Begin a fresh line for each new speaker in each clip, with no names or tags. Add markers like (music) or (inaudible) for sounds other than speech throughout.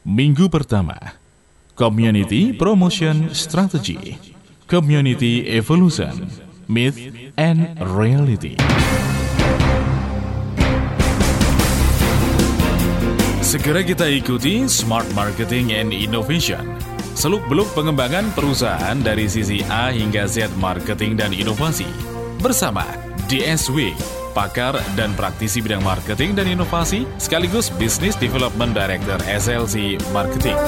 Minggu pertama, Community Promotion Strategy, Community Evolution, Myth and Reality. Segera kita ikuti Smart Marketing and Innovation. Seluk-beluk pengembangan perusahaan dari sisi A hingga Z marketing dan inovasi. Bersama DSW, pakar dan praktisi bidang marketing dan inovasi, sekaligus Business Development Director SLC Marketing.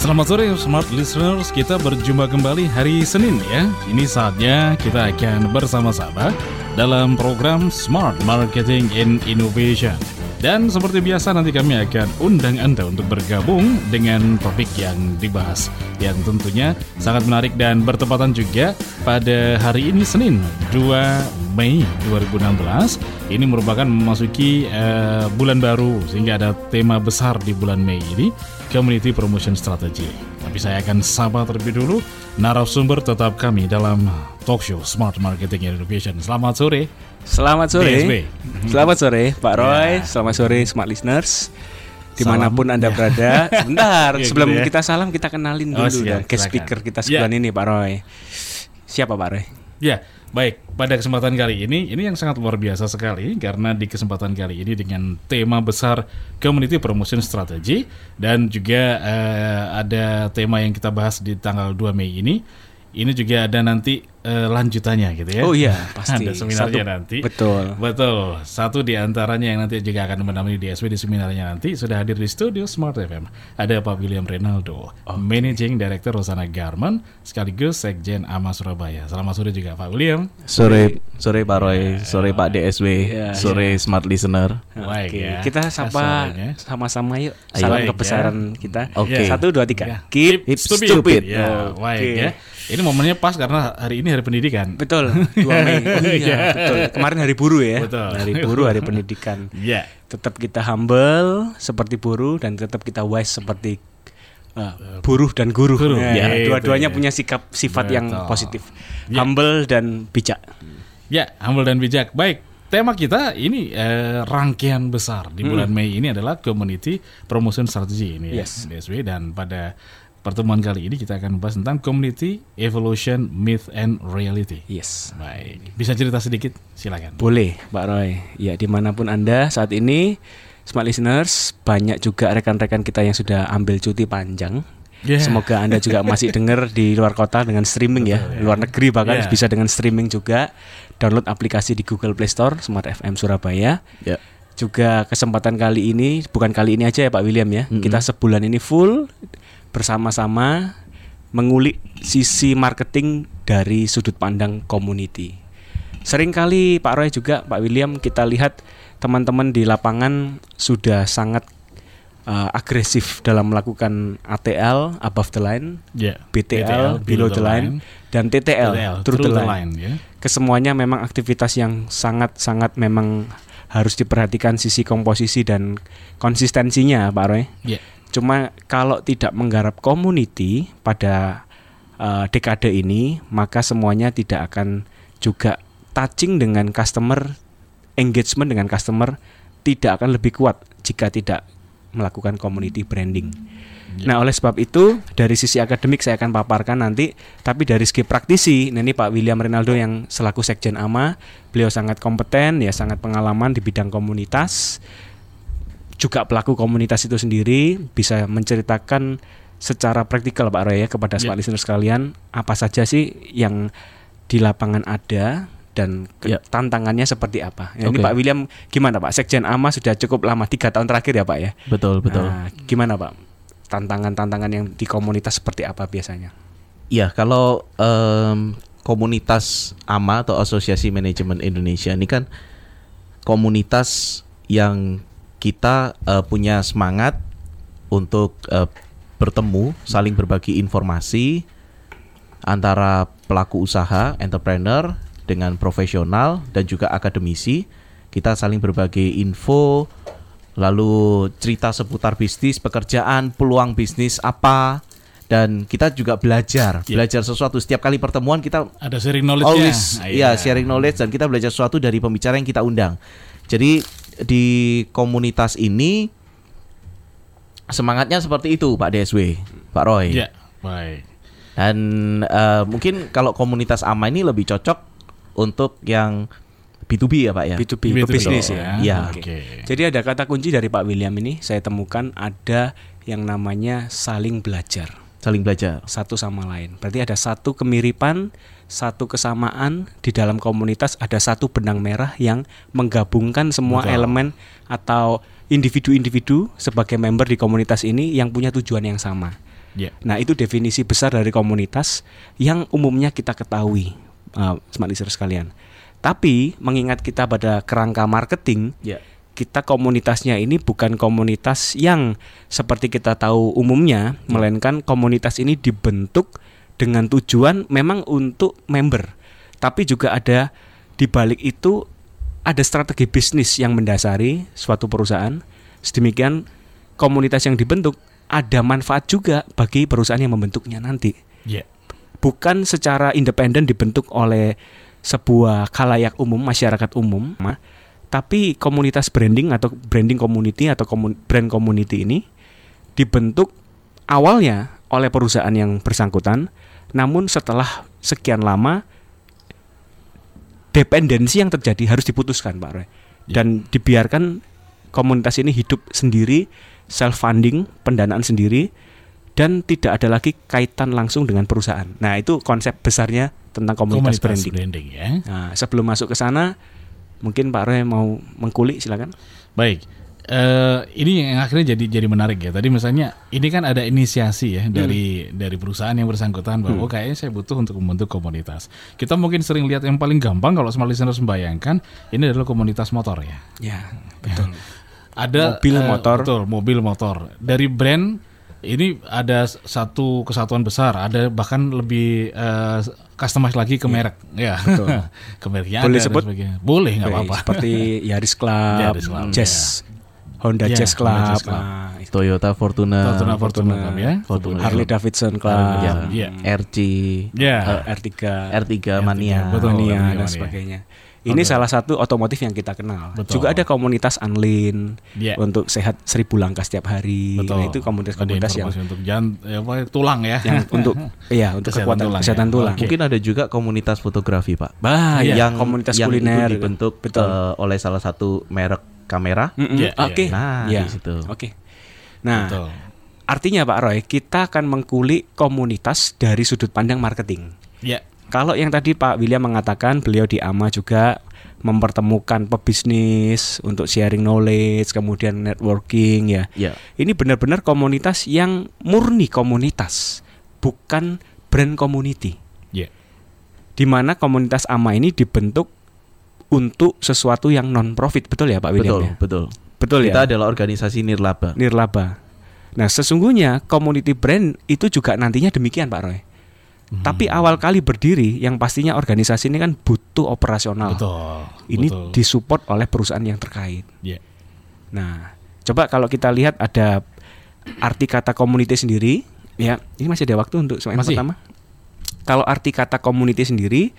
Selamat sore Smart Listeners, kita berjumpa kembali hari Senin ya. Ini saatnya kita akan bersama-sama dalam program Smart Marketing and Innovation. Dan seperti biasa nanti kami akan undang Anda untuk bergabung dengan topik yang dibahas yang tentunya sangat menarik dan bertepatan juga pada hari ini Senin 2 Mei 2016. Ini merupakan memasuki uh, bulan baru sehingga ada tema besar di bulan Mei ini Community Promotion Strategy. Tapi saya akan sapa terlebih dulu narasumber tetap kami dalam talk show Smart Marketing and Innovation. Selamat sore.
Selamat sore.
DSB.
Selamat sore Pak Roy.
Ya.
Selamat sore Smart Listeners. Di mana pun
Salam.
Anda berada. (laughs) Sebentar,
Ya,
sebelum
gitu ya.
kita salam kita kenalin
Oh,
dulu
siap,
dong guest speaker kita
Ya.
sebulan ini Pak Roy. Siapa Pak Roy?
Ya, baik. Pada kesempatan kali ini, ini yang sangat luar biasa sekali karena di kesempatan kali ini dengan tema besar Community Promotion Strategy dan juga eh, ada tema yang kita bahas di tanggal 2 Mei ini. Ini juga ada nanti eh, lanjutannya gitu ya.
Oh iya, (laughs) pasti.
Ada seminarnya
Satu-
nanti.
Betul.
Betul. Satu di antaranya yang nanti juga akan menemani DSW di seminarnya nanti sudah hadir di studio Smart FM. Ada Pak William Renaldo, Managing Director Rosana Garment, sekaligus Sekjen AMA Surabaya. Selamat sore juga Pak William.
Sore, sore Pak Roy, sore Pak DSW,
Ya,
sore Smart Listener.
Baik
Oke,
ya.
kita sapa sama-sama yuk. Salam
Baik,
kebesaran kita.
Oke.
Satu, dua, tiga.
Ya.
Keep,
Keep
stupid.
stupid.
Ya,
Oke.
baik ya. Ini momennya pas karena hari ini hari pendidikan.
Betul, 2 Mei. Oh iya,
Ya.
betul. Kemarin hari buruh ya.
Betul.
Hari (laughs) buruh, hari pendidikan.
Ya.
tetap kita humble seperti buruh dan tetap kita wise seperti uh, buruh dan guru.
Guru,
Ya,
ya,
dua-duanya
ya.
punya sikap sifat yang
Betul.
positif.
Ya.
Humble dan bijak.
Ya, humble dan bijak. Baik, tema kita ini eh, rangkaian besar di bulan Mei ini adalah Community Promotion Strategy ini ya,
Yes.
DSW dan pada pertemuan kali ini kita akan membahas tentang Community Evolution Myth and Reality.
Yes.
Baik, bisa cerita sedikit? Silakan.
Boleh, Pak Roy. Ya, di mana pun Anda saat ini, smart listeners, banyak juga rekan-rekan kita yang sudah ambil cuti panjang.
Yeah.
Semoga Anda juga (laughs) masih dengar di luar kota dengan streaming ya, luar negeri bahkan
Yeah.
bisa dengan streaming juga. Download aplikasi di Google Play Store Smart FM Surabaya.
Ya.
juga kesempatan kali ini bukan kali ini aja ya Pak William ya kita sebulan ini full bersama-sama mengulik sisi marketing dari sudut pandang community sering kali Pak Roy juga Pak William kita lihat teman-teman di lapangan sudah sangat uh, agresif dalam melakukan ATL above the line
Ya.
BTL, below the line, dan TTL, through the line.
ya.
kesemuanya memang aktivitas yang sangat-sangat memang harus diperhatikan sisi komposisi dan konsistensinya Pak Roy.
Ya.
Cuma kalau tidak menggarap community pada uh, dekade ini, maka semuanya tidak akan juga touching dengan customer, engagement dengan customer tidak akan lebih kuat jika tidak melakukan community branding. Nah, oleh sebab itu dari sisi akademik saya akan paparkan nanti, tapi dari segi praktisi, nah ini Pak William Rinaldo yang selaku Sekjen AMA, beliau sangat kompeten, ya sangat pengalaman di bidang komunitas, juga pelaku komunitas itu sendiri bisa menceritakan secara praktikal Pak Roy ya kepada smart listeners sekalian apa saja sih yang di lapangan ada dan
Ya.
tantangannya seperti apa. Ya, Ini
Oke.
Pak William gimana Pak? Sekjen AMA sudah cukup lama tiga tahun terakhir ya Pak ya.
Betul, betul.
Nah, gimana Pak? Tantangan-tantangan yang di komunitas seperti apa biasanya?
Iya, kalau em, komunitas AMA atau Asosiasi Manajemen Indonesia ini kan komunitas yang kita eh, punya semangat untuk eh, bertemu, saling berbagi informasi antara pelaku usaha, entrepreneur dengan profesional dan juga akademisi. Kita saling berbagi info, lalu cerita seputar bisnis, pekerjaan, peluang bisnis apa, dan kita juga belajar,
Ya.
belajar sesuatu. Setiap kali pertemuan kita
Ada sharing knowledge
always ya sharing knowledge dan kita belajar sesuatu dari pembicara yang kita undang. Jadi di komunitas ini semangatnya seperti itu Pak DSW, Pak Roy.
Ya, baik.
Dan eh, mungkin kalau komunitas AMA ini lebih cocok untuk yang B2B ya Pak ya.
B2B,
B2B,
bisnis
ya.
ya.
Iya.
Oke.
Oke.
Jadi ada kata kunci dari Pak William ini saya temukan ada yang namanya saling belajar
Saling belajar.
satu sama lain. Berarti ada satu kemiripan, satu kesamaan di dalam komunitas ada satu benang merah yang menggabungkan semua
Betul.
elemen atau individu-individu sebagai member di komunitas ini yang punya tujuan yang sama.
Ya.
Nah, itu definisi besar dari komunitas yang umumnya kita ketahui, uh, smart listener sekalian. Tapi mengingat kita pada kerangka marketing,
Ya.
kita komunitasnya ini bukan komunitas yang seperti kita tahu umumnya, melainkan komunitas ini dibentuk dengan tujuan memang untuk member. Tapi juga ada di balik itu ada strategi bisnis yang mendasari suatu perusahaan. Sedemikian komunitas yang dibentuk ada manfaat juga bagi perusahaan yang membentuknya nanti.
Ya.
Bukan secara independen dibentuk oleh sebuah khalayak umum, masyarakat umum, tapi komunitas branding atau branding community atau komun- brand community ini dibentuk awalnya oleh perusahaan yang bersangkutan, namun setelah sekian lama dependensi yang terjadi harus diputuskan, Pak Roy. Dan dibiarkan komunitas ini hidup sendiri, self funding, pendanaan sendiri dan tidak ada lagi kaitan langsung dengan perusahaan. Nah, itu konsep besarnya tentang komunitas, branding.
branding ya.
Nah, sebelum masuk ke sana, mungkin Pak Roy mau mengkulik silakan.
Baik. Eh ini yang akhirnya jadi jadi menarik ya. Tadi misalnya ini kan ada inisiasi ya dari dari perusahaan yang bersangkutan bahwa oh, kayaknya saya butuh untuk membentuk komunitas. Kita mungkin sering lihat yang paling gampang kalau smart listeners membayangkan ini adalah komunitas motor ya.
Ya, betul.
Ada
Mobil,
eh,
motor.
betul, mobil motor. Dari brand ini ada satu kesatuan besar, ada bahkan lebih eh, customize lagi ke merek. Ya. (laughs) ke mereknya
Boleh
ada dan
sebut?
sebagainya. Boleh nggak apa-apa.
Seperti Yaris Club,
Yaris Club,
Jazz, Honda
Ya,
Jazz Club,
Honda Jazz Club.
nah, itu.
Toyota Fortuna,
Fortuna Fortuna Club ya.
Fortuna.
Harley Davidson Club,
Ya,
hmm,
ya.
RC,
Ya.
eh, R3,
R3 Mania.
betul.
Mania,
Mania,
dan
Mania.
sebagainya. Ini salah satu otomotif yang kita kenal.
Betul.
Juga ada komunitas Unlin
Ya.
untuk sehat seribu langkah setiap hari.
Betul.
Nah, itu komunitas-komunitas yang
untuk jan, ya, apa, tulang ya.
yang untuk (laughs) iya untuk
Kesehatan
kekuatan
tulang
kesehatan
ya.
tulang.
Oke.
Mungkin ada juga komunitas fotografi, Pak.
Bah,
Iya.
yang komunitas
yang
kuliner
itu dibentuk
Betul.
eh, oleh salah satu merek kamera.
Mm-mm.
Iya, iya,
Oke.
iya.
Nah,
Iya.
di situ.
Oke. Nah,
Betul.
artinya Pak Roy, kita akan mengkulik komunitas dari sudut pandang marketing.
Ya.
Kalau yang tadi Pak William mengatakan beliau di AMA juga mempertemukan pebisnis untuk sharing knowledge, kemudian networking ya.
Ya.
Ini benar-benar komunitas yang murni komunitas, bukan brand community.
Ya.
Di mana komunitas AMA ini dibentuk untuk sesuatu yang non profit, betul ya Pak William
Betul,
ya?
betul.
Betul
Kita
ya.
adalah organisasi nirlaba.
Nirlaba. Nah, sesungguhnya community brand itu juga nantinya demikian Pak Roy.
Hmm.
Tapi awal kali berdiri yang pastinya organisasi ini kan butuh operasional.
Betul.
Ini
betul.
disupport oleh perusahaan yang terkait.
Ya.
Nah, coba kalau kita lihat ada arti kata community sendiri, ya ini masih ada waktu untuk
Masih.
pertama. Kalau arti kata community sendiri,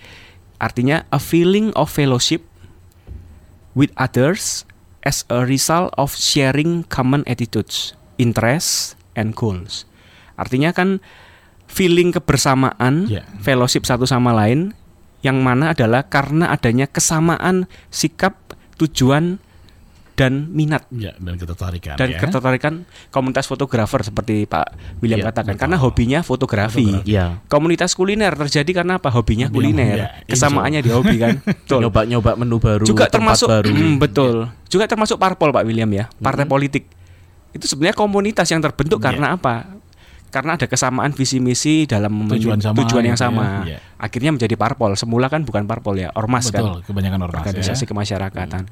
artinya a feeling of fellowship with others as a result of sharing common attitudes, interests, and goals. Artinya kan feeling kebersamaan,
Ya.
fellowship satu sama lain, yang mana adalah karena adanya kesamaan sikap, tujuan, dan minat
Ya, dan ketertarikan
dan
ya.
ketertarikan komunitas fotografer seperti Pak William
Iya,
katakan
betul.
karena hobinya fotografi.
Fotografi.
Ya.
Komunitas kuliner terjadi karena apa? Hobinya
Hobi-
kuliner.
ya,
Kesamaannya di hobi kan. (laughs) Betul.
Nyoba-nyoba menu baru,
Juga
tempat
termasuk
baru.
Hmm, (clears throat) betul. Juga termasuk parpol Pak William ya, partai
Hmm.
politik. Itu sebenarnya komunitas yang terbentuk
Iya.
karena apa? Karena ada kesamaan visi misi dalam
Tujuan sama
tujuan yang
gitu ya.
sama.
Iya.
Akhirnya menjadi parpol. Semula kan bukan parpol ya, ormas kan
Betul, kebanyakan ormas
organisasi
ya.
kemasyarakatan.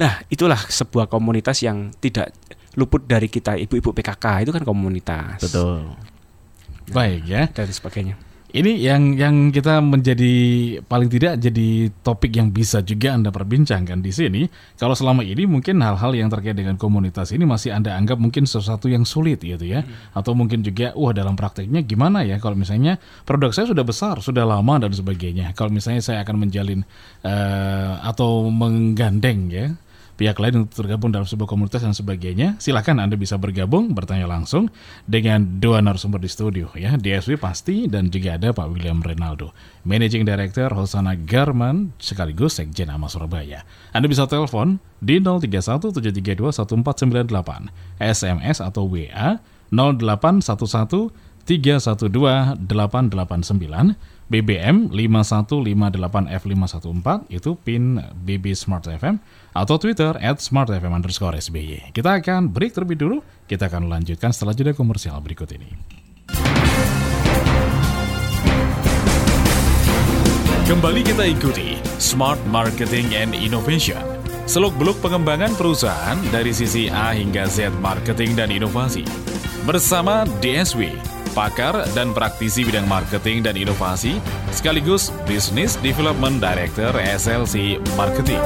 Nah, itulah sebuah komunitas yang tidak luput dari kita ibu-ibu PKK itu kan komunitas
Betul.
Baik ya.
dan sebagainya.
Ini yang yang kita menjadi paling tidak jadi topik yang bisa juga Anda perbincangkan di sini. Kalau selama ini mungkin hal-hal yang terkait dengan komunitas ini masih Anda anggap mungkin sesuatu yang sulit gitu ya. Atau mungkin juga wah dalam prakteknya gimana ya kalau misalnya produk saya sudah besar, sudah lama dan sebagainya. Kalau misalnya saya akan menjalin eh, atau menggandeng ya pihak lain untuk tergabung dalam sebuah komunitas dan sebagainya, silakan Anda bisa bergabung, bertanya langsung dengan dua narasumber di studio ya. DSW pasti dan juga ada Pak William Renaldo, Managing Director Hosana Garman sekaligus Sekjen AMA Surabaya. Anda bisa telepon di 0317321498, SMS atau WA 0811 312 889 BBM 5158F514 itu pin BB Smart FM atau Twitter at Smart FM underscore SBY. Kita akan break terlebih dulu, kita akan lanjutkan setelah jeda komersial berikut ini. Kembali kita ikuti Smart Marketing and Innovation. Seluk-beluk pengembangan perusahaan dari sisi A hingga Z marketing dan inovasi. Bersama DSW, pakar dan praktisi bidang marketing dan inovasi, sekaligus Business Development Director SLC Marketing.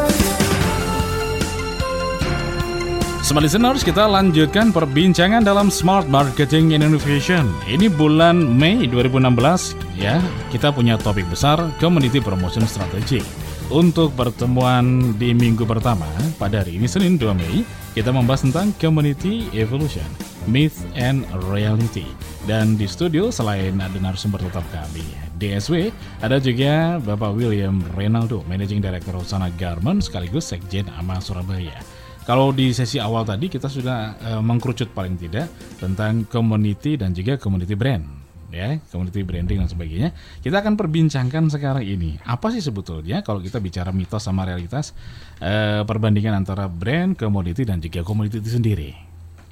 Smart listeners, kita lanjutkan perbincangan dalam Smart Marketing Innovation. Ini bulan Mei 2016 ya, kita punya topik besar Community Promotion Strategy. Untuk pertemuan di minggu pertama pada hari ini Senin 2 Mei, kita membahas tentang Community Evolution, Myth and Reality. Dan di studio selain ada narasumber tetap kami, DSW, ada juga Bapak William Renaldo, Managing Director Usana Garment sekaligus Sekjen AMA Surabaya. Kalau di sesi awal tadi kita sudah uh, mengkerucut paling tidak tentang community dan juga community brand ya, community branding dan sebagainya. Kita akan perbincangkan sekarang ini. Apa sih sebetulnya kalau kita bicara mitos sama realitas uh, perbandingan antara brand, komoditi dan juga komoditi itu sendiri?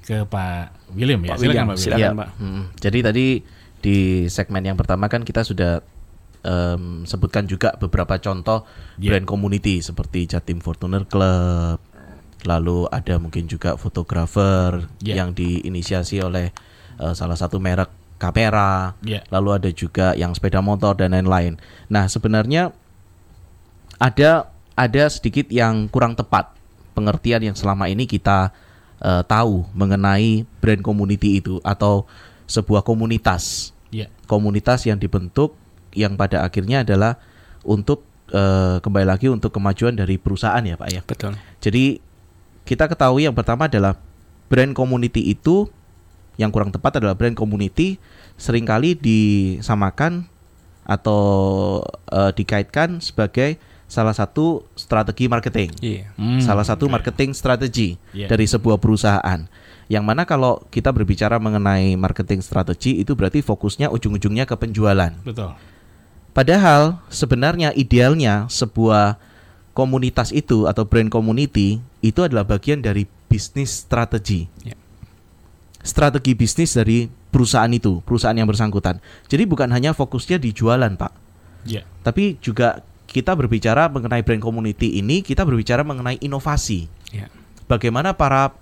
Ke Pak William ya.
Pak William,
Pak William.
silakan,
Ya,
Pak.
mm. Jadi tadi di segmen yang pertama kan kita sudah em, sebutkan juga beberapa contoh
Ya.
brand community seperti Jatim Fortuner Club, lalu ada mungkin juga fotografer
Ya.
yang diinisiasi oleh eh, salah satu merek kamera,
Ya.
lalu ada juga yang sepeda motor dan lain-lain. Nah sebenarnya ada ada sedikit yang kurang tepat pengertian yang selama ini kita eh, tahu mengenai brand community itu atau sebuah komunitas
Ya.
komunitas yang dibentuk yang pada akhirnya adalah untuk eh, kembali lagi untuk kemajuan dari perusahaan ya pak ya
Betul.
jadi kita ketahui yang pertama adalah brand community itu yang kurang tepat adalah brand community sering kali disamakan atau eh, dikaitkan sebagai salah satu strategi marketing
Iya.
Hmm,
salah satu marketing strategi
Iya.
dari sebuah perusahaan. Yang mana kalau kita berbicara mengenai marketing strategi itu berarti fokusnya ujung-ujungnya ke penjualan.
Betul.
Padahal sebenarnya idealnya sebuah komunitas itu atau brand community itu adalah bagian dari bisnis strategi.
Ya.
Strategi bisnis dari perusahaan itu, perusahaan yang bersangkutan. Jadi bukan hanya fokusnya di jualan, Pak.
Ya.
Tapi juga kita berbicara mengenai brand community ini, kita berbicara mengenai inovasi.
Ya.
Bagaimana para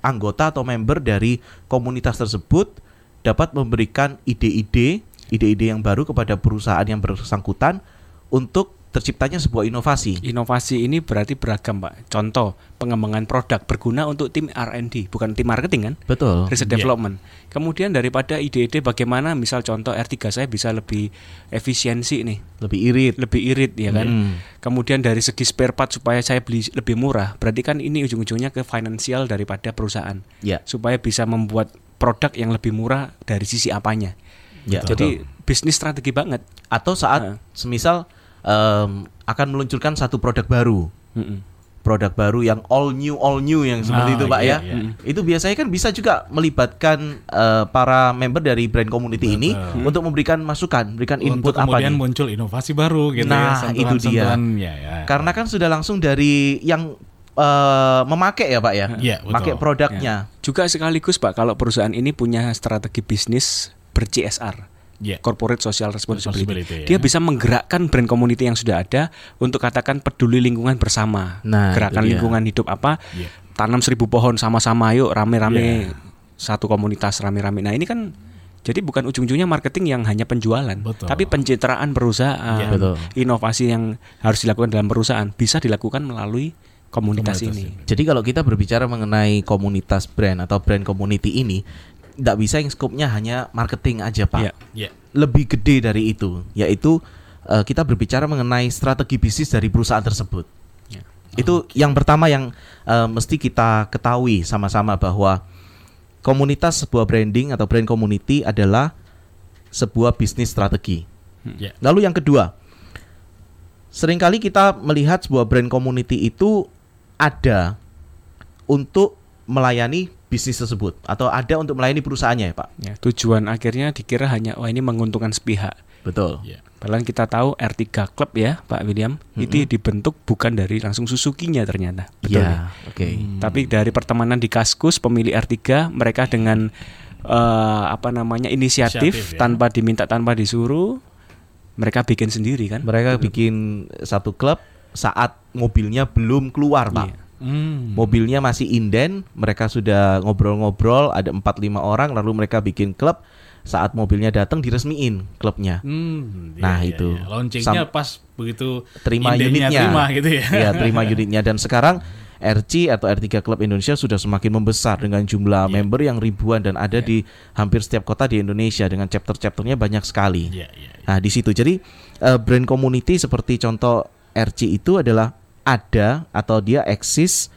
anggota atau member dari komunitas tersebut dapat memberikan ide-ide, ide-ide yang baru kepada perusahaan yang bersangkutan untuk terciptanya sebuah inovasi.
Inovasi ini berarti beragam, Pak. Contoh, pengembangan produk berguna untuk tim R&D, bukan tim marketing kan?
Betul.
Research
Iya.
development. Kemudian daripada ide-ide bagaimana misal contoh R3 saya bisa lebih efisiensi nih,
Lebih irit.
lebih irit ya kan.
Hmm.
Kemudian dari segi spare part supaya saya beli lebih murah. Berarti kan ini ujung-ujungnya ke finansial daripada perusahaan.
Ya.
Supaya bisa membuat produk yang lebih murah dari sisi apanya.
Ya,
Jadi bisnis strategi banget.
Atau saat
Heeh.
semisal em, akan meluncurkan satu produk baru.
Mm-mm.
produk baru yang all new all new yang seperti
Ah,
itu Pak
iya,
ya.
iya.
Itu biasanya kan bisa juga melibatkan eh, para member dari brand community ini
Betul.
untuk memberikan masukan, memberikan input
Untuk
apa
kemudian
nih.
muncul inovasi baru gitu
Nah,
ya.
itu dia.
Ya, ya.
Karena kan sudah langsung dari yang eh, memakai ya Pak ya.
Betul.
Pakai produknya.
Juga sekaligus Pak kalau perusahaan ini punya strategi bisnis ber-CSR.
Ya.
Corporate Social Responsibility.
Responsibility, ya.
Dia bisa menggerakkan brand community yang sudah ada untuk katakan peduli lingkungan bersama.
Nah,
Gerakan lingkungan hidup apa?
Iya.
Tanam seribu pohon sama-sama yuk rame-rame
Iya.
satu komunitas rame-rame. Nah ini kan jadi bukan ujung-ujungnya marketing yang hanya penjualan,
Betul.
tapi pencitraan perusahaan,
betul.
inovasi yang harus dilakukan dalam perusahaan bisa dilakukan melalui komunitas,
Komunitas
ini.
ini.
Jadi kalau kita berbicara mengenai komunitas brand atau brand community ini tidak bisa yang skopnya hanya marketing aja Pak.
Iya.
Ya.
Lebih gede dari itu, yaitu eh, kita berbicara mengenai strategi bisnis dari perusahaan tersebut.
Ya.
Itu yang pertama yang eh, mesti kita ketahui sama-sama bahwa komunitas sebuah branding atau brand community adalah sebuah bisnis strategi.
Ya.
Lalu yang kedua, sering kali kita melihat sebuah brand community itu ada untuk melayani bisnis tersebut atau ada untuk melayani perusahaannya ya Pak.
Ya, tujuan akhirnya dikira hanya wah ini menguntungkan sepihak.
Betul.
Ya.
Padahal kita tahu R3 Club ya Pak William itu dibentuk bukan dari langsung Suzuki-nya ternyata. Betul.
Iya, oke.
Tapi dari pertemanan di Kaskus pemilik R3 mereka dengan eh, apa namanya inisiatif,
Inisiatif, ya.
tanpa diminta tanpa disuruh mereka bikin sendiri kan.
Mereka bikin satu klub saat mobilnya belum keluar, Pak.
Iya.
Hmm.
Mobilnya masih inden, mereka sudah ngobrol-ngobrol, ada 4 5 orang lalu mereka bikin klub. Saat mobilnya datang diresmiin klubnya.
Hmm, iya,
Nah,
iya,
itu.
iya. launchingnya
Sam-
pas begitu
Terima unitnya.
terima gitu ya.
Iya, terima (laughs) unitnya dan sekarang RC atau R3 Club Indonesia sudah semakin membesar dengan jumlah
Iya.
member yang ribuan dan ada di hampir setiap kota di Indonesia dengan chapter-chapternya banyak sekali.
Iya, iya. iya.
Nah, di situ. Jadi eh, brand community seperti contoh RC itu adalah ada atau dia eksis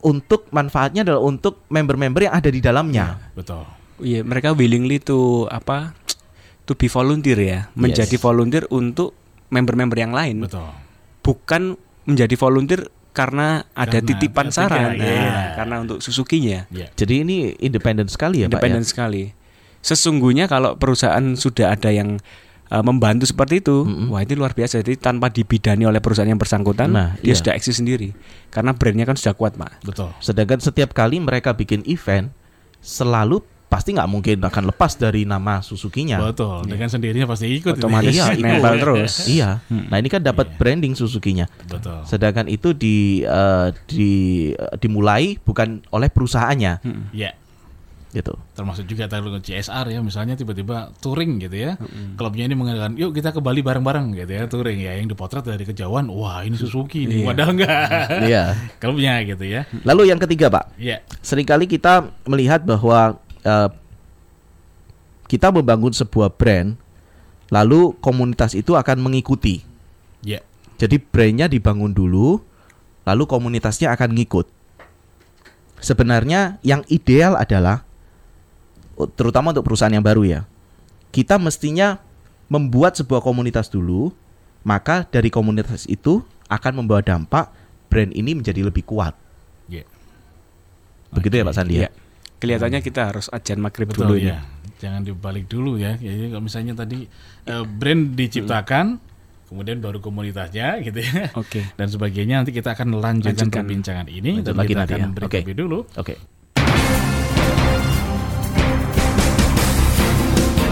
untuk manfaatnya adalah untuk member-member yang ada di dalamnya.
Betul.
Iya, mereka willingly to apa? to be volunteer ya, menjadi volunteer untuk member-member yang lain.
Betul.
Bukan menjadi volunteer karena ada
Karena
titipan
ada
saran. Nah,
iya.
karena untuk Suzuki-nya.
Iya.
Jadi ini independen sekali ya,
independen
Pak ya.
sekali. Sesungguhnya kalau perusahaan sudah ada yang uh, membantu seperti itu, wah ini luar biasa. Jadi tanpa dibidani oleh perusahaan yang bersangkutan,
Nah,
dia
iya.
sudah eksis sendiri. Karena brandnya kan sudah kuat, Pak.
Betul.
Sedangkan setiap kali mereka bikin event selalu pasti nggak mungkin akan lepas dari nama Suzuki-nya.
Betul. Dengan sendirinya pasti ikut. itu.
Otomatis
Iya, (laughs)
nempel terus.
Iya. Nah, ini kan dapat
Iya.
branding Suzuki-nya.
Betul.
Sedangkan itu di eh, di eh, dimulai bukan oleh perusahaannya,
Iya.
Gitu.
termasuk juga tadi CSR ya misalnya tiba-tiba touring gitu ya. Klubnya ini mengatakan yuk kita ke Bali bareng-bareng gitu ya touring ya. Yang dipotret dari kejauhan wah ini Suzuki nih padahal enggak
Iya. (laughs)
klubnya gitu ya.
Lalu yang ketiga, Pak,
ya
sering kali kita melihat bahwa eh, kita membangun sebuah brand, lalu komunitas itu akan mengikuti.
ya
Jadi brandnya dibangun dulu, lalu komunitasnya akan ngikut. Sebenarnya yang ideal adalah, terutama untuk perusahaan yang baru ya, kita mestinya membuat sebuah komunitas dulu, maka dari komunitas itu akan membawa dampak brand ini menjadi lebih kuat.
ya
Begitu ya Pak Sandi ya?
Iya. Kelihatannya kita harus ajan maghrib
betul
dulu ini.
ya jangan dibalik dulu ya jadi kalau misalnya tadi eh, brand diciptakan kemudian baru komunitasnya gitu ya
Oke.
dan sebagainya nanti kita akan lanjutkan
Lanjutkan.
perbincangan ini
Lanjut lagi
kita
nanti
akan
ya.
break
Oke.
lebih dulu
Oke.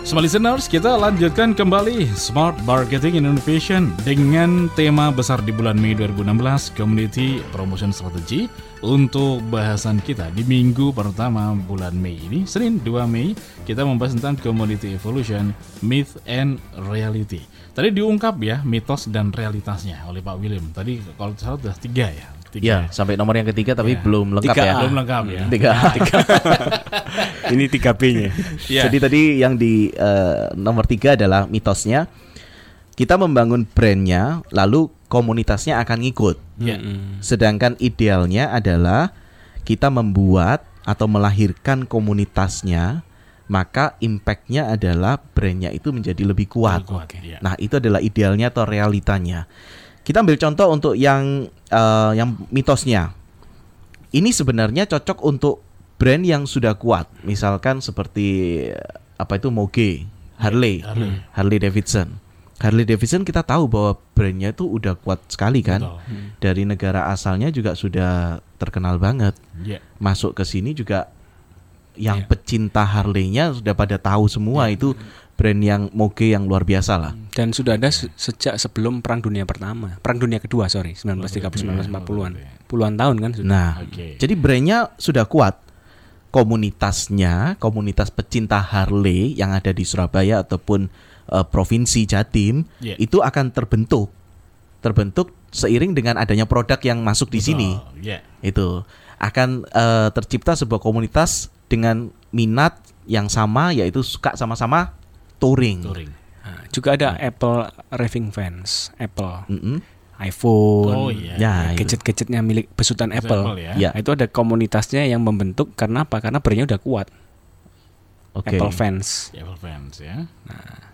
Smart listeners, kita lanjutkan kembali Smart Marketing Innovation dengan tema besar di bulan Mei 2016 Community Promotion Strategy untuk bahasan kita di minggu pertama bulan Mei ini Senin 2 Mei kita membahas tentang Community Evolution Myth and Reality. Tadi diungkap ya mitos dan realitasnya oleh Pak William. Tadi kalau salah sudah tiga ya tiga.
Ya, sampai nomor yang ketiga tapi
Ya.
belum lengkap
Tiga
ya.
Belum lengkap ya
Tiga. (laughs) (laughs)
Ini 3B-nya.
Ya.
Jadi tadi yang di eh, nomor tiga adalah mitosnya kita membangun brandnya, lalu komunitasnya akan ngikut.
Ya.
Sedangkan idealnya adalah kita membuat atau melahirkan komunitasnya, maka impactnya adalah brandnya itu menjadi lebih kuat.
Kuat, ya.
Nah itu adalah idealnya atau realitanya. Kita ambil contoh untuk yang eh, yang mitosnya. Ini sebenarnya cocok untuk brand yang sudah kuat, misalkan seperti eh, apa itu Moge, Harley,
Harley.
Harley Davidson. Harley Davidson kita tahu bahwa brandnya itu udah kuat sekali kan.
Betul.
Dari negara asalnya juga sudah terkenal banget.
Ya.
Masuk ke sini juga yang
Iya.
pecinta Harley-nya sudah pada tahu semua itu brand yang Moge yang luar biasa lah.
Dan sudah ada se- sejak sebelum Perang Dunia Pertama, Perang Dunia Kedua, sorry, 1930-1940-an. Puluhan tahun kan sudah.
Nah,
Oke.
jadi brandnya sudah kuat. Komunitasnya, komunitas pecinta Harley yang ada di Surabaya ataupun eh, provinsi Jatim
Iya.
itu akan terbentuk terbentuk seiring dengan adanya produk yang masuk di
Betul,
sini
Ya.
itu akan eh, tercipta sebuah komunitas dengan minat yang sama yaitu suka sama-sama touring.
Touring.
Nah, juga ada Apple raving fans, Apple,
Mm-mm.
iPhone,
Oh iya.
Ya, itu.
gadget-gadgetnya milik besutan Apple.
ya.
Ya.
Nah, itu ada komunitasnya yang membentuk karena apa? Karena brandnya udah kuat.
Oke.
Apple fans.
Apple fans ya.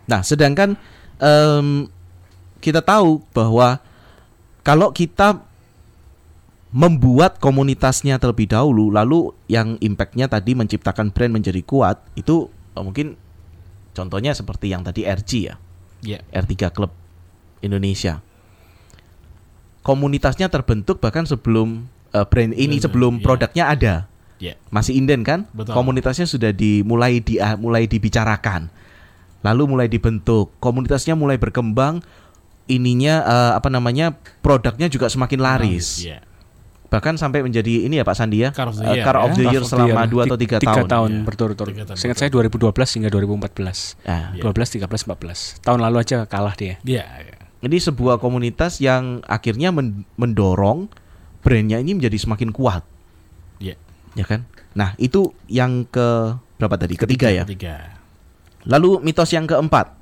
Nah, sedangkan em, kita tahu bahwa kalau kita membuat komunitasnya terlebih dahulu, lalu yang impactnya tadi menciptakan brand menjadi kuat, itu eh, mungkin contohnya seperti yang tadi RG ya,
Ya.
R3 Club Indonesia. Komunitasnya terbentuk bahkan sebelum eh, brand ini, sebelum
iya.
produknya ada.
Ya.
Masih inden kan?
Betul.
Komunitasnya sudah dimulai di mulai dibicarakan. Lalu mulai dibentuk, komunitasnya mulai berkembang, ininya eh, apa namanya? produknya juga semakin laris.
Ya.
Bahkan sampai menjadi ini ya Pak Sandi ya.
Car of the
eh,
year,
Car
ya.
of the Year
the
selama. 2 atau 3
Tiga
tahun.
tahun
Iya.
berturut-turut. Seingat saya 2012 hingga 2014.
Nah,
Iya.
12, 13, 14. Tahun lalu aja kalah dia.
Ya. ya.
Ini sebuah komunitas yang akhirnya men- mendorong brandnya ini menjadi semakin kuat,
Ya.
ya kan? Nah, itu yang ke berapa tadi? Ketiga ya.
Ketiga.
Lalu mitos yang keempat.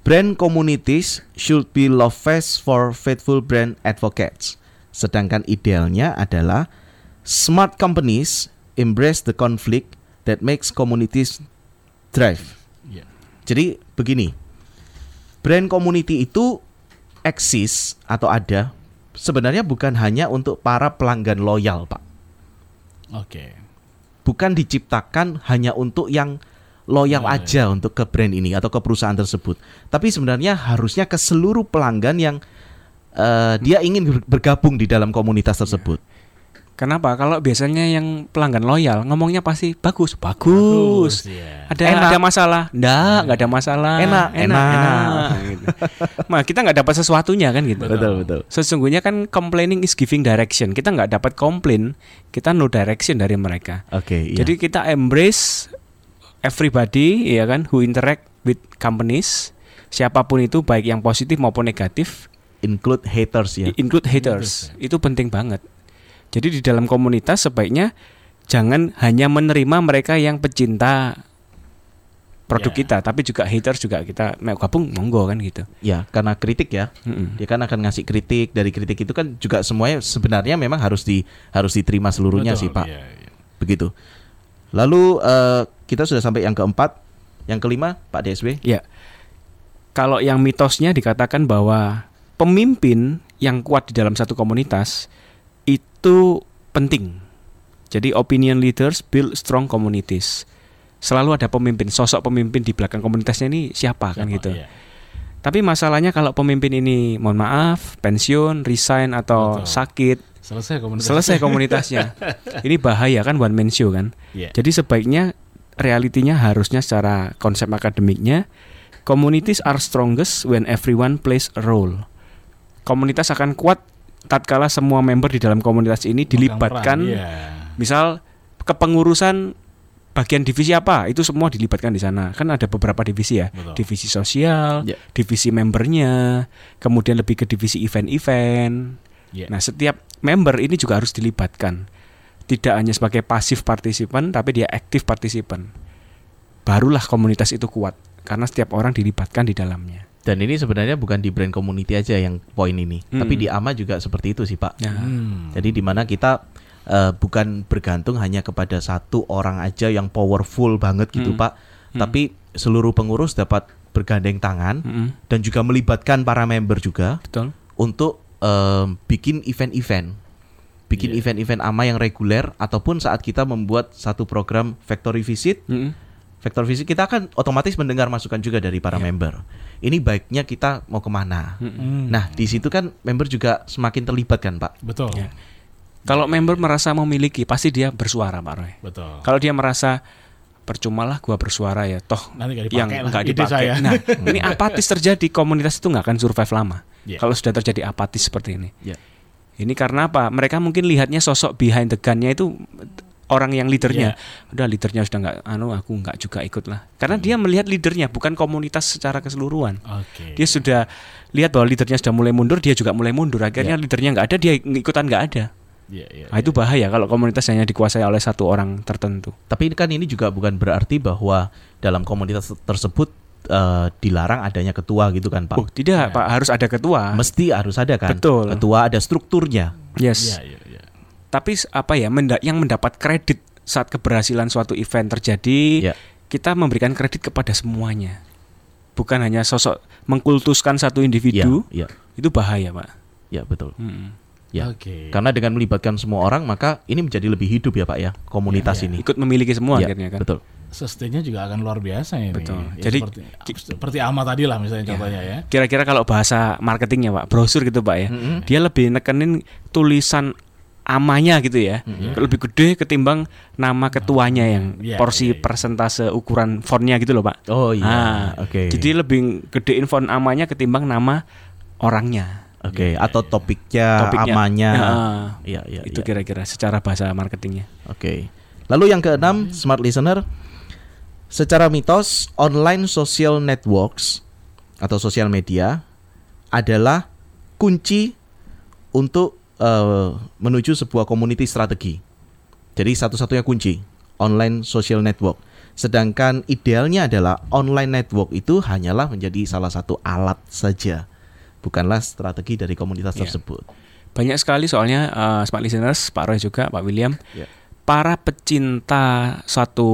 Brand communities should be love fest for faithful brand advocates. Sedangkan idealnya adalah smart companies embrace the conflict that makes communities thrive.
Ya.
Jadi begini. Brand community itu eksis atau ada sebenarnya bukan hanya untuk para pelanggan loyal, Pak.
Oke.
bukan diciptakan hanya untuk yang loyal
Ya,
aja untuk ke brand ini atau ke perusahaan tersebut. Tapi sebenarnya harusnya ke seluruh pelanggan yang eh, dia ingin ber- bergabung di dalam komunitas tersebut.
Kenapa? Kalau biasanya yang pelanggan loyal ngomongnya pasti bagus, bagus.
ya.
Ada
Enak.
ada masalah? Enggak, enggak ada masalah.
Enak, enak.
gitu. Nah, kita nggak dapat sesuatunya kan gitu.
Betul.
betul.
Sesungguhnya kan complaining is giving direction. Kita nggak dapat komplain, kita no direction dari mereka.
Oke, iya.
Jadi kita embrace everybody ya kan who interact with companies siapa pun itu baik yang positif maupun negatif
include haters ya.
include haters. Itu penting banget. Jadi di dalam komunitas sebaiknya jangan hanya menerima mereka yang pecinta produk
Ya.
kita, tapi juga haters juga kita mau gabung monggo kan gitu.
Ya, karena kritik ya.
Mm-mm.
Dia kan akan ngasih kritik. Dari kritik itu kan juga semuanya sebenarnya memang harus di harus diterima seluruhnya
Betul,
sih, Pak.
iya, iya.
Begitu. Lalu eh, kita sudah sampai yang keempat, yang kelima, Pak DSW.
Ya. Kalau yang mitosnya dikatakan bahwa pemimpin yang kuat di dalam satu komunitas itu penting. Jadi opinion leaders build strong communities. Selalu ada pemimpin, sosok pemimpin di belakang komunitasnya ini siapa, kan
Siapa?
gitu.
Iya.
Tapi masalahnya kalau pemimpin ini mohon maaf, pensiun, resign atau
Betul.
sakit,
Selesai komunitas.
selesai komunitasnya. (laughs) ini bahaya kan one man show kan.
Iya.
Jadi sebaiknya realitinya harusnya secara konsep akademiknya communities are strongest when everyone plays a role. Komunitas akan kuat tatkala semua member di dalam komunitas ini dilibatkan.
peran, Iya.
Misal kepengurusan bagian divisi apa, itu semua dilibatkan di sana. Kan ada beberapa divisi ya.
Betul.
Divisi sosial,
Ya.
divisi membernya, kemudian lebih ke divisi event-event.
Iya.
Nah, setiap member ini juga harus dilibatkan. Tidak hanya sebagai pasif partisipan, tapi dia aktif partisipan. Barulah komunitas itu kuat karena setiap orang dilibatkan di dalamnya.
Dan ini sebenarnya bukan di brand community aja yang poin ini,
Mm-mm.
tapi di AMA juga seperti itu sih, Pak.
Nah,
Hmm.
Jadi di mana kita eh, bukan bergantung hanya kepada satu orang aja yang powerful banget gitu,
Mm.
Pak.
Mm.
Tapi seluruh pengurus dapat bergandeng tangan
mm-mm,
dan juga melibatkan para member juga
betul.
untuk em, bikin event-event. Bikin
Iya.
event-event AMA yang reguler ataupun saat kita membuat satu program factory visit
Mm-mm.
Factor visit kita akan otomatis mendengar masukan juga dari para
Iya.
member. Ini baiknya kita mau ke
mana?
Hmm.
Nah, di situ kan member juga semakin terlibat kan, Pak.
betul.
Ya. Kalau member merasa memiliki, pasti dia bersuara, Pak Roy.
Betul.
Kalau dia merasa percumalah gua bersuara ya, toh
Nanti nggak
yang
dipakai lah
nggak dipakai.
saya.
Nah, (laughs) ini apatis terjadi komunitas itu nggak akan survive lama.
Iya.
Kalau sudah terjadi apatis seperti ini.
Iya.
Ini karena apa? Mereka mungkin lihatnya sosok behind the gun-nya itu orang yang leadernya. Udah leadernya sudah nggak, anu aku nggak juga ikut lah. Karena dia melihat leadernya bukan komunitas secara keseluruhan.
Oke.
Dia sudah lihat bahwa leadernya sudah mulai mundur, dia juga mulai mundur. Akhirnya leadernya nggak ada, dia ikutan nggak ada.
Iya, iya.
Nah, itu bahaya kalau komunitas hanya dikuasai oleh satu orang tertentu.
Tapi kan ini juga bukan berarti bahwa dalam komunitas tersebut eh, dilarang adanya ketua gitu kan Pak.
Oh, tidak, Pak, harus ada ketua.
Mesti harus ada kan.
Betul.
Ketua ada strukturnya.
Yes.
Iya, iya, iya.
Tapi apa ya, menda- yang mendapat kredit saat keberhasilan suatu event terjadi,
Ya.
kita memberikan kredit kepada semuanya. Bukan hanya sosok mengkultuskan satu individu,
Ya,
itu bahaya, Pak.
ya, ya betul.
Hmm.
Ya.
Oke.
Karena dengan melibatkan semua orang maka ini menjadi lebih hidup ya Pak ya komunitas
Iya,
ini.
Ikut memiliki semua
Ya,
akhirnya kan.
Betul.
Sustain-nya juga akan luar biasa ini.
Betul.
Ya,
Jadi,
seperti, seperti ama tadi lah misalnya contohnya ya.
Kira-kira kalau bahasa marketingnya Pak, brosur gitu Pak ya.
Mm-mm.
Dia lebih nekenin tulisan amanya gitu ya. Lebih gede ketimbang nama ketuanya yang
Iya,
porsi
iya, iya.
persentase ukuran fontnya gitu loh Pak.
Oh iya.
Ah,
Oke.
Jadi lebih gedein font amanya ketimbang nama orangnya.
Oke, atau topiknya,
Topiknya.
amanya.
Ya,
Iya, iya,
itu
iya.
kira-kira secara bahasa marketingnya.
Oke. Lalu yang keenam, smart listener. Secara mitos, online social networks atau sosial media adalah kunci untuk eh, menuju sebuah community strategi. Jadi satu-satunya kunci online social network. Sedangkan idealnya adalah online network itu hanyalah menjadi salah satu alat saja, bukanlah strategi dari komunitas
Iya.
tersebut.
Banyak sekali soalnya eh, smart listeners, Pak Roy juga, Pak William,
Ya.
para pecinta suatu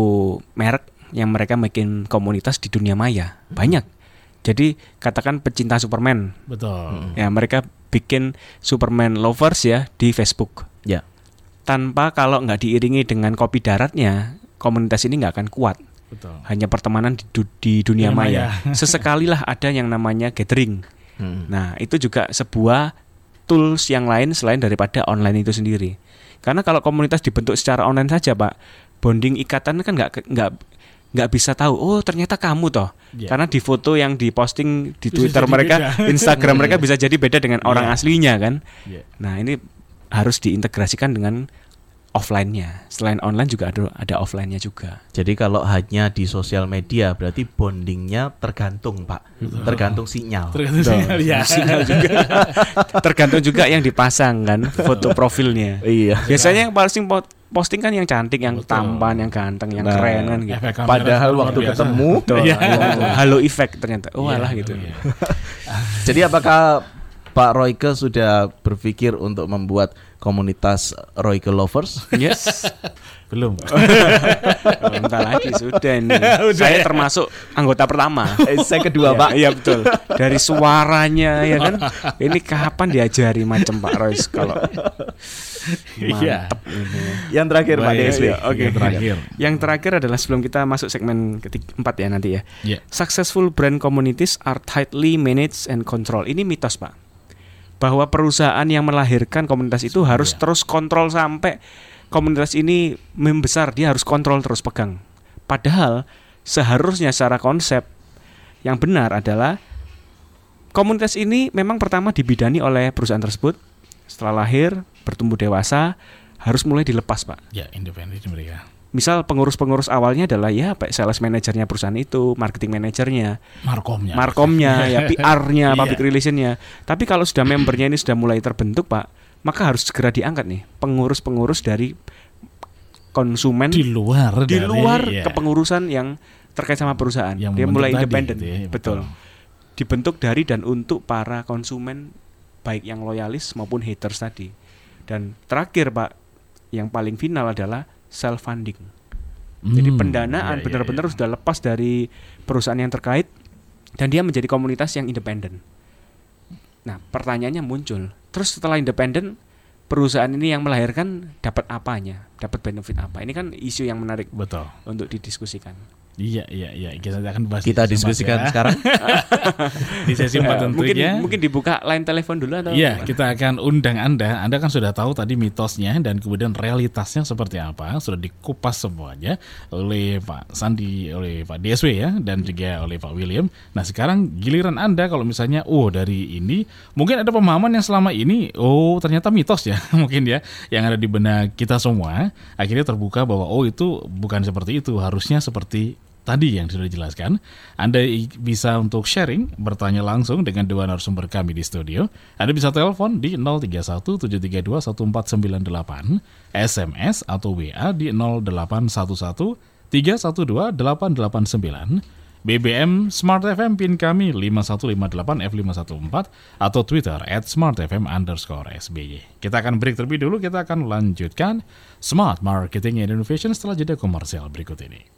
merek yang mereka bikin komunitas di dunia maya banyak. Jadi katakan pecinta Superman,
Betul.
ya mereka bikin Superman lovers ya di Facebook.
Ya.
Tanpa kalau nggak diiringi dengan kopi daratnya, komunitas ini nggak akan kuat.
Betul.
Hanya pertemanan di, du- di dunia
Dunia
maya.
maya. (laughs)
Sesekalilah ada yang namanya gathering.
Hmm.
Nah, itu juga sebuah tools yang lain selain daripada online itu sendiri. Karena kalau komunitas dibentuk secara online saja, Pak, bonding ikatan kan nggak nggak nggak bisa tahu. Oh, ternyata kamu toh.
Iya.
Karena di foto yang diposting di
Bisa
Twitter mereka,
beda. (laughs)
Instagram mereka bisa jadi beda dengan orang
Iya.
aslinya kan.
Iya.
Nah, ini harus diintegrasikan dengan offline-nya. Selain online juga ada ada offline-nya juga.
Jadi kalau hanya di sosial media berarti bondingnya tergantung pak, tergantung sinyal.
Tergantung sinyal, ya.
Sinyal juga. (laughs) Tergantung juga yang dipasang kan foto profilnya.
Iya.
Biasanya yang paling po- posting kan yang cantik, yang
Betul.
tampan, yang ganteng, yang
Nah,
keren kan gitu.
Padahal waktu
biasa.
ketemu,
Betul.
Iya.
Halo effect ternyata. Oh
Iya,
alah gitu.
iya.
Jadi apakah Pak Royke sudah berpikir untuk membuat komunitas Royke lovers?
Yes. (laughs)
Belum. (laughs)
Bentar lagi sudah nih. (laughs) Saya termasuk anggota pertama.
Eh, saya kedua
Iya,
Pak.
Iya betul. Dari suaranya ya kan. Ini kapan diajari macam Pak Royce kalau
Iya.
mantep ini.
Yang terakhir Pak DSW.
iya, Oke, terakhir.
Yang terakhir adalah sebelum kita masuk segmen ketiga empat ya nanti ya.
Iya.
Successful brand communities are tightly managed and controlled. Ini mitos, Pak. Bahwa perusahaan yang melahirkan komunitas itu harus
Iya.
terus kontrol sampai komunitas ini membesar, dia harus kontrol terus pegang. Padahal seharusnya secara konsep yang benar adalah komunitas ini memang pertama dibidani oleh perusahaan tersebut. Setelah lahir, bertumbuh dewasa, harus mulai dilepas, Pak
Ya, independen mereka.
Misal pengurus-pengurus awalnya adalah ya Pak sales manajernya perusahaan itu, marketing manajernya,
Markomnya.
markomnya, (laughs) ya PR-nya,
Iya.
public relationnya. Tapi kalau sudah membernya ini sudah mulai terbentuk Pak, maka harus segera diangkat nih pengurus-pengurus dari konsumen
di luar
di
dari-
luar
iya.
kepengurusan yang terkait sama perusahaan.
Yang
Dia mulai independen,
gitu ya,
betul. Dibentuk dari dan untuk para konsumen baik yang loyalis maupun haters tadi. Dan terakhir Pak, yang paling final adalah self funding. Jadi
Hmm,
pendanaan
iya, iya,
benar-benar
iya.
sudah lepas dari perusahaan yang terkait dan dia menjadi komunitas yang independen. Nah, pertanyaannya muncul. Terus setelah independen, perusahaan ini yang melahirkan dapat apanya? Dapat benefit apa? Ini kan isu yang menarik
Betul.
untuk didiskusikan.
Iya, iya, iya. Kita akan bahas
Kita diskusikan
ya.
sekarang. (laughs)
di sesi empat
Eh, (laughs) mungkin
tentunya.
mungkin dibuka line telepon dulu atau
Iya,
gimana?
kita akan undang Anda. Anda kan sudah tahu tadi mitosnya dan kemudian realitasnya seperti apa. Sudah dikupas semuanya oleh Pak Sandi, oleh Pak DSW ya, dan juga oleh Pak William. Nah, sekarang giliran Anda kalau misalnya, oh dari ini, mungkin ada pemahaman yang selama ini, oh ternyata mitos ya, (laughs) mungkin ya, yang ada di benak kita semua. Akhirnya terbuka bahwa, oh itu bukan seperti itu, harusnya seperti tadi yang sudah dijelaskan, Anda bisa untuk sharing, bertanya langsung dengan dua narasumber kami di studio. Anda bisa telepon di 031 732 1498, SMS atau WA di 0811 312 889, BBM Smart FM pin kami 5158 F514 atau Twitter at smartfm underscore SBY. Kita akan break terlebih dulu, kita akan lanjutkan Smart Marketing and Innovation setelah jeda komersial berikut ini.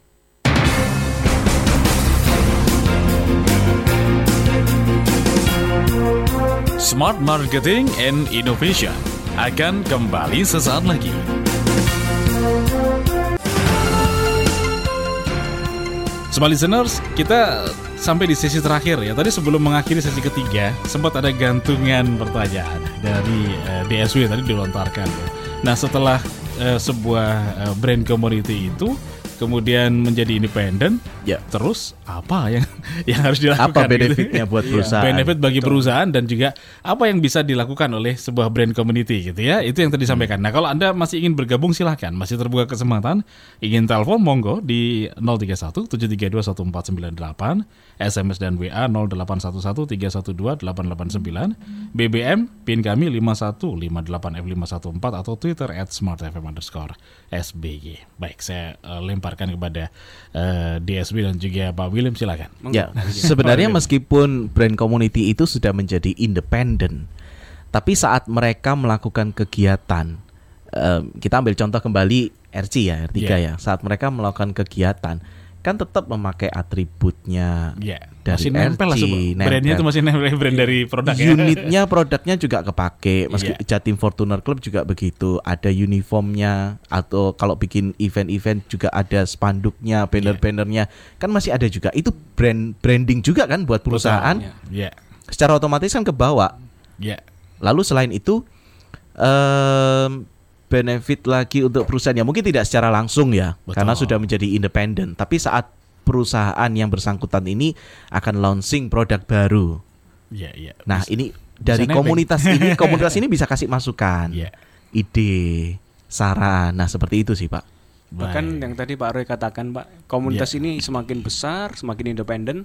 Smart Marketing and Innovation akan kembali sesaat lagi. Smart listeners, kita sampai di sesi terakhir ya. Tadi sebelum mengakhiri sesi ketiga, sempat ada gantungan pertanyaan dari eh, DSW tadi dilontarkan. ya. Nah, setelah eh, sebuah eh, brand community itu kemudian menjadi independen,
Ya.
terus apa yang (laughs) yang harus dilakukan?
Apa
gitu?
benefitnya buat
Iya,
perusahaan?
benefit bagi perusahaan dan juga apa yang bisa dilakukan oleh sebuah brand community gitu ya. Itu yang tadi disampaikan. Nah, kalau Anda masih ingin bergabung silahkan, masih terbuka kesempatan. Ingin telepon monggo di 031 732 1498, SMS dan WA 0811 312 889, BBM pin kami 5158F514 atau Twitter at smartfm underscore SBY. Baik, saya eh, lemparkan kepada eh, DSB dan juga Pak William silakan.
Ya, sebenarnya meskipun brand community itu sudah menjadi independen, tapi saat mereka melakukan kegiatan, em, kita ambil contoh kembali RC ya, R3
Iya.
ya, saat mereka melakukan kegiatan, kan tetap memakai atributnya
Ya,
dari
masih nempel lah
RC,
semua. Brandnya
nempel.
itu masih nempel brand dari produk ya.
Unitnya, produknya juga kepake. Meski
Iya.
Jatim Fortuner Club juga begitu. Ada uniformnya atau kalau bikin event-event juga ada spanduknya, banner-bannernya. Kan masih ada juga. Itu brand branding juga kan buat perusahaan.
Ya,
Secara otomatis kan kebawa.
ya,
Lalu selain itu em, benefit lagi untuk perusahaan ya mungkin tidak secara langsung ya
Betul.
karena sudah menjadi independen. Tapi saat perusahaan yang bersangkutan ini akan launching produk baru.
ya, ya.
Nah,
Bisa-
ini dari
nebeng.
komunitas ini, (laughs) komunitas ini bisa kasih masukan,
ya.
ide, saran. Nah, seperti itu sih, Pak.
Bahkan
Baik.
yang tadi Pak Roy katakan Pak, komunitas
Iya.
ini semakin besar, semakin independen.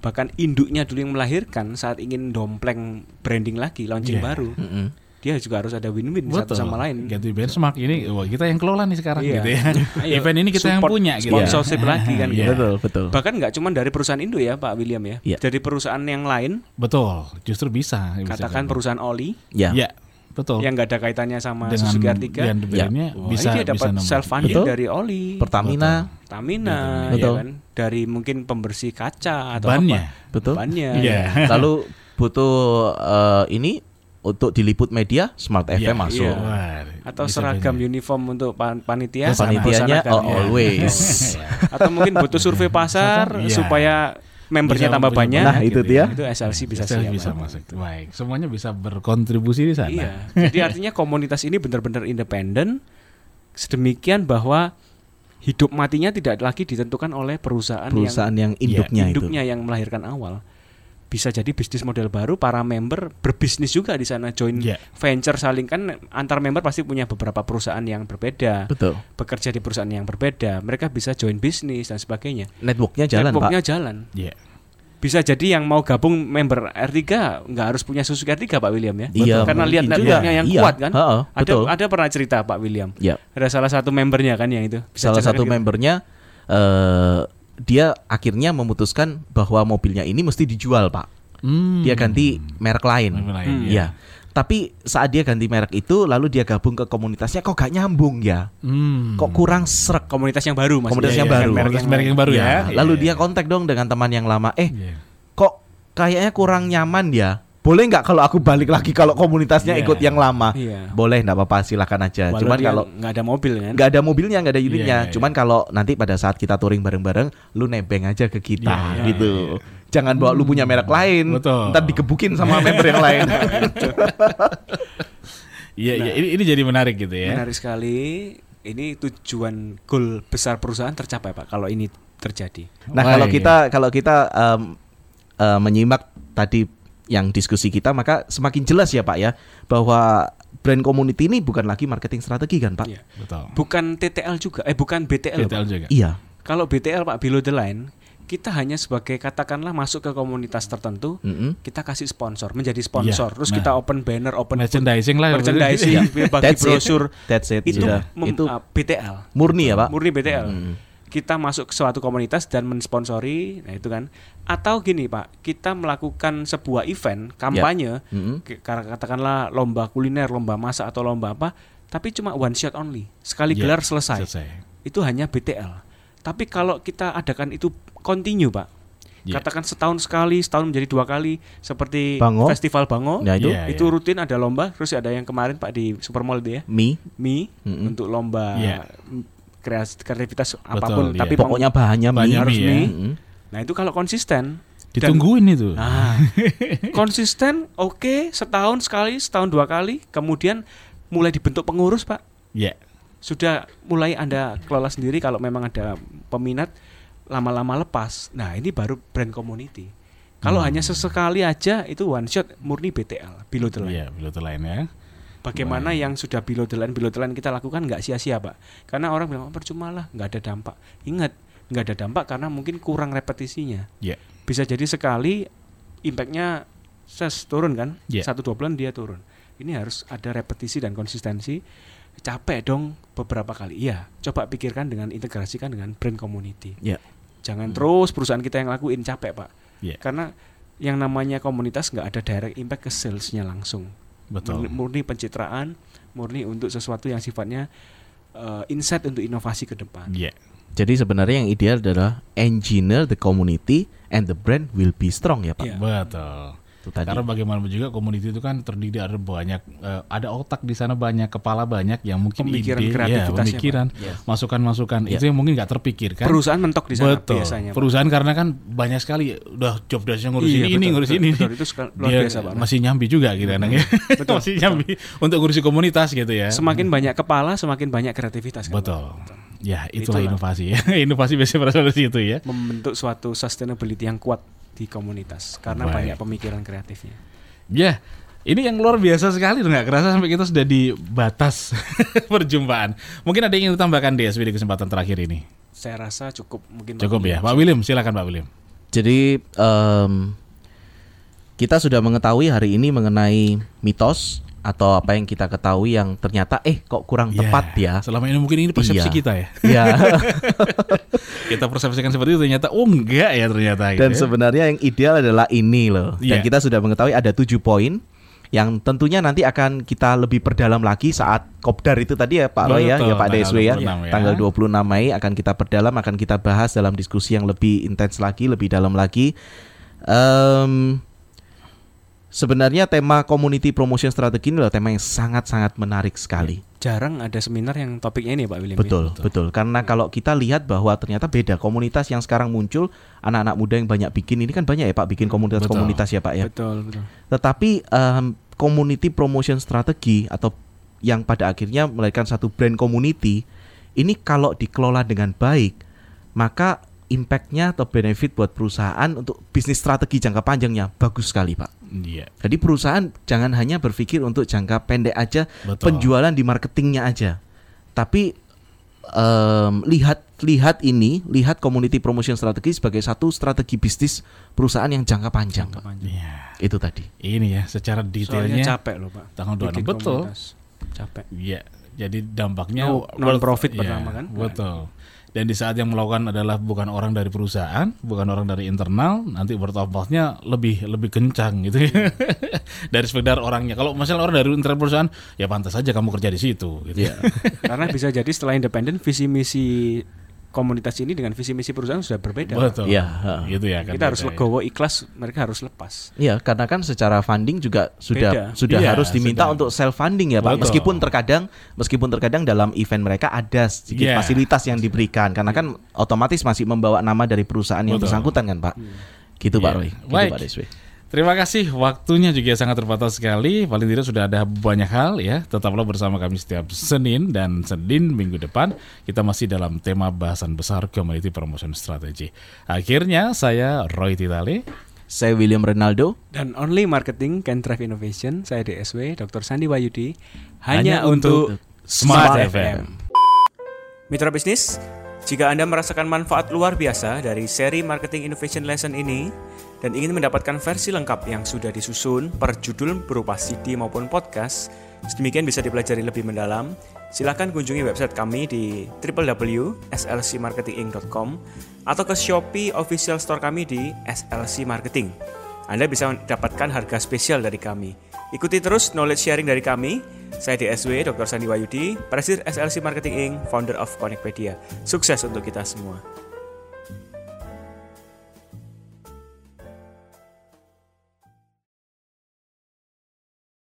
Bahkan induknya dulu yang melahirkan saat ingin dompleng branding lagi, launching
Iya.
baru,
Mm-mm.
Dia juga harus ada win-win satu
Betul.
sama lain.
Ganti benchmark ini, wah kita yang kelola nih sekarang
Iya.
gitu ya. (laughs) (laughs)
Ayo,
Event ini kita yang
support
punya gitu.
Sponsorship lagi kan.
Iya. (laughs)
gitu.
Betul, betul.
Bahkan nggak cuma dari perusahaan Indo ya Pak William ya,
Iya.
dari perusahaan yang lain,
Betul, justru bisa. bisa
katakan
kan.
perusahaan oli
Ya.
Ya, betul.
yang nggak ada kaitannya sama
Dengan
Suzuki R3,
yang brandnya
Wah,
bisa
dia dapat
bisa
self funding
Betul.
dari oli,
Pertamina,
Pertamina,
Betul.
ya kan, dari mungkin pembersih kaca atau
Bannya.
apa,
betul.
bannya,
Iya.
Lalu butuh eh, ini untuk diliput media, Smart FM
Iya,
masuk.
iya.
Wah,
atau
bisa
seragam uniform untuk pan- panitia.
Panitianya oh,
ya.
always. (laughs)
atau mungkin butuh survei pasar
Iya.
supaya membernya
Bisa
tambah banyak.
Nah, itu dia.
Itu SLC bisa
SLC
siap.
bisa masuk. Baik, semuanya bisa berkontribusi di sana.
Iya. Jadi artinya komunitas ini benar-benar independen sedemikian bahwa hidup matinya tidak lagi ditentukan oleh perusahaan,
Perusahaan yang
Iya,
induknya
yang
itu.
induknya yang melahirkan awal. Bisa jadi bisnis model baru para member berbisnis juga di sana join
Iya.
venture saling kan antar member pasti punya beberapa perusahaan yang berbeda.
Betul.
Bekerja di perusahaan yang berbeda, mereka bisa join bisnis dan sebagainya.
Networknya jalan,
Networknya
Pak.
jalan.
Iya.
Bisa jadi yang mau gabung member R3 nggak harus punya Suzuki R3 Pak William ya.
Iya,
Karena lihat networknya yang
Iya.
kuat kan.
Heeh,
ada
betul.
ada pernah cerita Pak William.
Ya.
Ada salah satu membernya kan yang itu. Bisa
Salah satu
gitu?
membernya eh dia akhirnya memutuskan bahwa mobilnya ini mesti dijual, Pak.
Hmm.
Dia ganti merek lain.
Merek lain,
Hmm.
iya.
Iya. Tapi saat dia ganti merek itu lalu dia gabung ke komunitasnya kok gak nyambung ya?
Hmm.
Kok kurang serak?
komunitas yang baru Mas.
Komunitas
Iya,
yang
iya,
baru.
merek
merek yang baru ya.
Ya, Lalu
Iya.
dia kontak dong dengan teman yang lama. Eh,
Iya.
kok kayaknya kurang nyaman ya? Boleh nggak kalau aku balik lagi kalau komunitasnya
Iya.
ikut yang lama?
Iya.
Boleh, nggak apa-apa, silakan aja.
Walau
Cuman kalau
nggak ada mobil kan.
nggak ada mobilnya, nggak ada unitnya.
Iya, iya,
Cuman kalau nanti pada saat kita touring bareng-bareng, lu nebeng aja ke kita
Iya, iya,
gitu.
iya,
Jangan bawa lu punya merek lain.
Betul.
Ntar digebukin sama member yang lain. (laughs)
Iya, iya. Ini, ini jadi menarik gitu ya.
Menarik sekali. Ini tujuan goal besar perusahaan tercapai Pak kalau ini terjadi.
Nah,
Wah,
kalau
iya.
kita kalau kita em, eh, menyimak tadi yang diskusi kita, maka semakin jelas ya Pak ya bahwa brand community ini bukan lagi marketing strategi kan Pak?
Iya.
Betul.
Bukan TTL juga, eh bukan BTL.
BTL
Pak.
juga.
Iya.
Kalau BTL Pak below the line, kita hanya sebagai katakanlah masuk ke komunitas tertentu,
Mm-mm.
kita kasih sponsor, menjadi sponsor.
Iya,
Terus
nah.
kita open banner, open
Merchandising lah.
merchandising, bagi
That's it.
brosur.
That's it.
Itu
Sudah.
mem-
itu
ah, BTL.
murni ya Pak?
Murni BTL.
Mm.
Kita masuk ke suatu komunitas dan mensponsori, nah itu kan. Atau gini Pak, kita melakukan sebuah event kampanye,
Mm-mm.
ke- katakanlah lomba kuliner, lomba masak atau lomba apa, tapi cuma one shot only, sekali
Iya,
gelar selesai.
Selesai.
Itu hanya BTL. Tapi kalau kita adakan itu continue Pak,
Iya.
katakan setahun sekali, setahun menjadi dua kali, seperti
Bango.
festival Bango,
Nah itu
Iya.
itu rutin ada lomba, terus ada yang kemarin Pak di Supermall itu ya,
mie.
mie
Mm-mm.
untuk lomba
Iya.
Kreativitas apa pun,
iya.
tapi
Pokoknya bahannya mie.
Harus
mie ya.
mie. Nah itu kalau konsisten,
Ditungguin itu.
nah (laughs) konsisten, oke setahun sekali, setahun dua kali, kemudian mulai dibentuk pengurus pak,
Iya.
sudah mulai anda kelola sendiri kalau memang ada peminat lama-lama lepas. Nah ini baru brand community. Kalau
Hmm.
hanya sesekali aja itu one shot murni BTL, below the line.
Iya, betul lain ya.
Bagaimana yang sudah below the line, below the line kita lakukan nggak sia-sia pak? Karena orang bilang oh, percuma lah, nggak ada dampak. Ingat, nggak ada dampak karena mungkin kurang repetisinya.
Iya.
Bisa jadi sekali impactnya ses turun kan,
Iya.
satu dua bulan dia turun. Ini harus ada repetisi dan konsistensi. Capek dong beberapa kali. Iya, coba pikirkan dengan integrasikan dengan brand community.
Iya.
Jangan terus perusahaan kita yang lakuin capek pak.
Iya.
Karena yang namanya komunitas nggak ada direct impact ke salesnya langsung
Betul.
Murni, murni pencitraan, murni untuk sesuatu yang sifatnya uh, insight untuk inovasi ke depan.
Iya.
Jadi sebenarnya yang ideal adalah engineer the community and the brand will be strong ya Pak.
Iya.
Betul.
Itu tadi.
Karena bagaimanapun juga community itu kan terdiri dari banyak eh, ada otak di sana banyak, kepala banyak yang mungkin
Pemikiran
ide, ya,
kreativitasnya,
pemikiran.
Yes.
masukan-masukan
Ya.
itu yang mungkin nggak terpikirkan.
Perusahaan mentok di sana
Betul.
biasanya. Pak.
Perusahaan karena kan banyak sekali udah job desknya ngurus
Iya,
ini, ini
betul,
ngurus
betul,
ini.
betul. Itu luar
Dia
biasa, Pak.
Masih nyambi juga gitu kan ya.
Betul, (laughs)
masih nyambi untuk ngurusi komunitas gitu ya.
Semakin banyak kepala, semakin banyak kreativitas. kan,
Betul.
Pak?
Ya, itulah,
Itulah.
inovasi ya. (laughs) inovasi biasanya berasal dari situ ya.
Membentuk suatu sustainability yang kuat di komunitas karena
Baik.
banyak pemikiran kreatifnya.
Ya, ini yang luar biasa sekali nggak kerasa sampai kita sudah di batas (laughs) perjumpaan. Mungkin ada yang ingin ditambahkan di kesempatan terakhir ini.
Saya rasa cukup mungkin
Cukup
Pak
ya, Pak William. Silakan Pak William.
Jadi em, kita sudah mengetahui hari ini mengenai mitos atau apa yang kita ketahui yang ternyata eh kok kurang tepat ya.
Selama ini mungkin ini persepsi
Iya.
kita ya.
Ya. (laughs)
Kita persepsikan seperti itu ternyata oh enggak ya ternyata gitu
Dan
ya.
sebenarnya yang ideal adalah ini loh. Dan
Iya.
kita sudah mengetahui ada tujuh poin yang tentunya nanti akan kita lebih perdalam lagi saat kopdar itu tadi ya Pak Roy ya, ya Pak DSW ya.
26 ya.
Tanggal 26 Mei akan kita perdalam, akan kita bahas dalam diskusi yang lebih intens lagi, lebih dalam lagi. Em, sebenarnya tema community promotion strategi ini adalah tema yang sangat-sangat menarik sekali.
jarang ada seminar yang topiknya ini Pak William. ya.
Betul, betul. Karena kalau kita lihat bahwa ternyata beda komunitas yang sekarang muncul, anak-anak muda yang banyak bikin ini kan banyak ya Pak bikin komunitas-komunitas ya Pak ya.
Betul, betul.
Tetapi em, community promotion strategi atau yang pada akhirnya melahirkan satu brand community ini kalau dikelola dengan baik, maka impactnya atau benefit buat perusahaan untuk bisnis strategi jangka panjangnya bagus sekali Pak.
Iya,
Jadi perusahaan jangan hanya berpikir untuk jangka pendek aja
betul.
penjualan di marketingnya aja. Tapi em, lihat lihat ini, lihat community promotion strategi sebagai satu strategi bisnis perusahaan yang jangka panjang.
Jangka
Pak.
panjang.
Iya.
Itu tadi.
Ini ya secara
Soalnya
detailnya
capek loh Pak.
tanggal 26
Bikin
betul.
komunitas. Capek.
Iya. Jadi dampaknya
No- non-profit
Iya,
pertama kan?
Betul. Dan di saat yang melakukan adalah bukan orang dari perusahaan, bukan orang dari internal, nanti word of mouth-nya lebih lebih kencang gitu ya. (laughs) dari sekedar orangnya. Kalau misalnya orang dari internal perusahaan, ya pantas saja kamu kerja di situ gitu.
Iya.
Karena bisa jadi setelah independen visi misi komunitas ini dengan visi misi perusahaan sudah berbeda.
Betul.
Iya, heeh.
Gitu ya kan.
Kita harus
beda ya.
legowo ikhlas, mereka harus lepas.
Iya, karena kan secara funding juga sudah
Beda.
sudah
Iya,
harus diminta
sudah.
untuk self funding ya, Pak.
Betul.
Meskipun terkadang meskipun terkadang dalam event mereka ada sedikit
Iya.
fasilitas yang diberikan karena kan otomatis masih membawa nama dari perusahaan yang
Betul.
bersangkutan kan, Pak. Gitu, Pak
Iya.
Roy. Gitu,
Baik.
Pak Deswi.
Terima kasih waktunya juga sangat terbatas sekali. Paling tidak sudah ada banyak hal ya. Tetaplah bersama kami setiap Senin dan Senin minggu depan kita masih dalam tema bahasan besar Community Promotion Strategy. Akhirnya saya Roy Titale.
Saya William Ronaldo.
Dan only marketing can drive innovation. Saya DSW, Dr. Sandi Wayudi.
Hanya
Hanya,
untuk
untuk
Smart
Smart
FM.
FM. Mitra bisnis, jika Anda merasakan manfaat luar biasa dari seri Marketing Innovation Lesson ini dan ingin mendapatkan versi lengkap yang sudah disusun per judul berupa CD maupun podcast, sedemikian bisa dipelajari lebih mendalam, silakan kunjungi website kami di www.slcmarketinginc.com atau ke Shopee official store kami di SLC Marketing. Anda bisa mendapatkan harga spesial dari kami. Ikuti terus knowledge sharing dari kami. Saya DSW Dr. Sandi Wayudi, Presiden SLC Marketing Inc., founder of Connectpedia. Sukses untuk kita semua.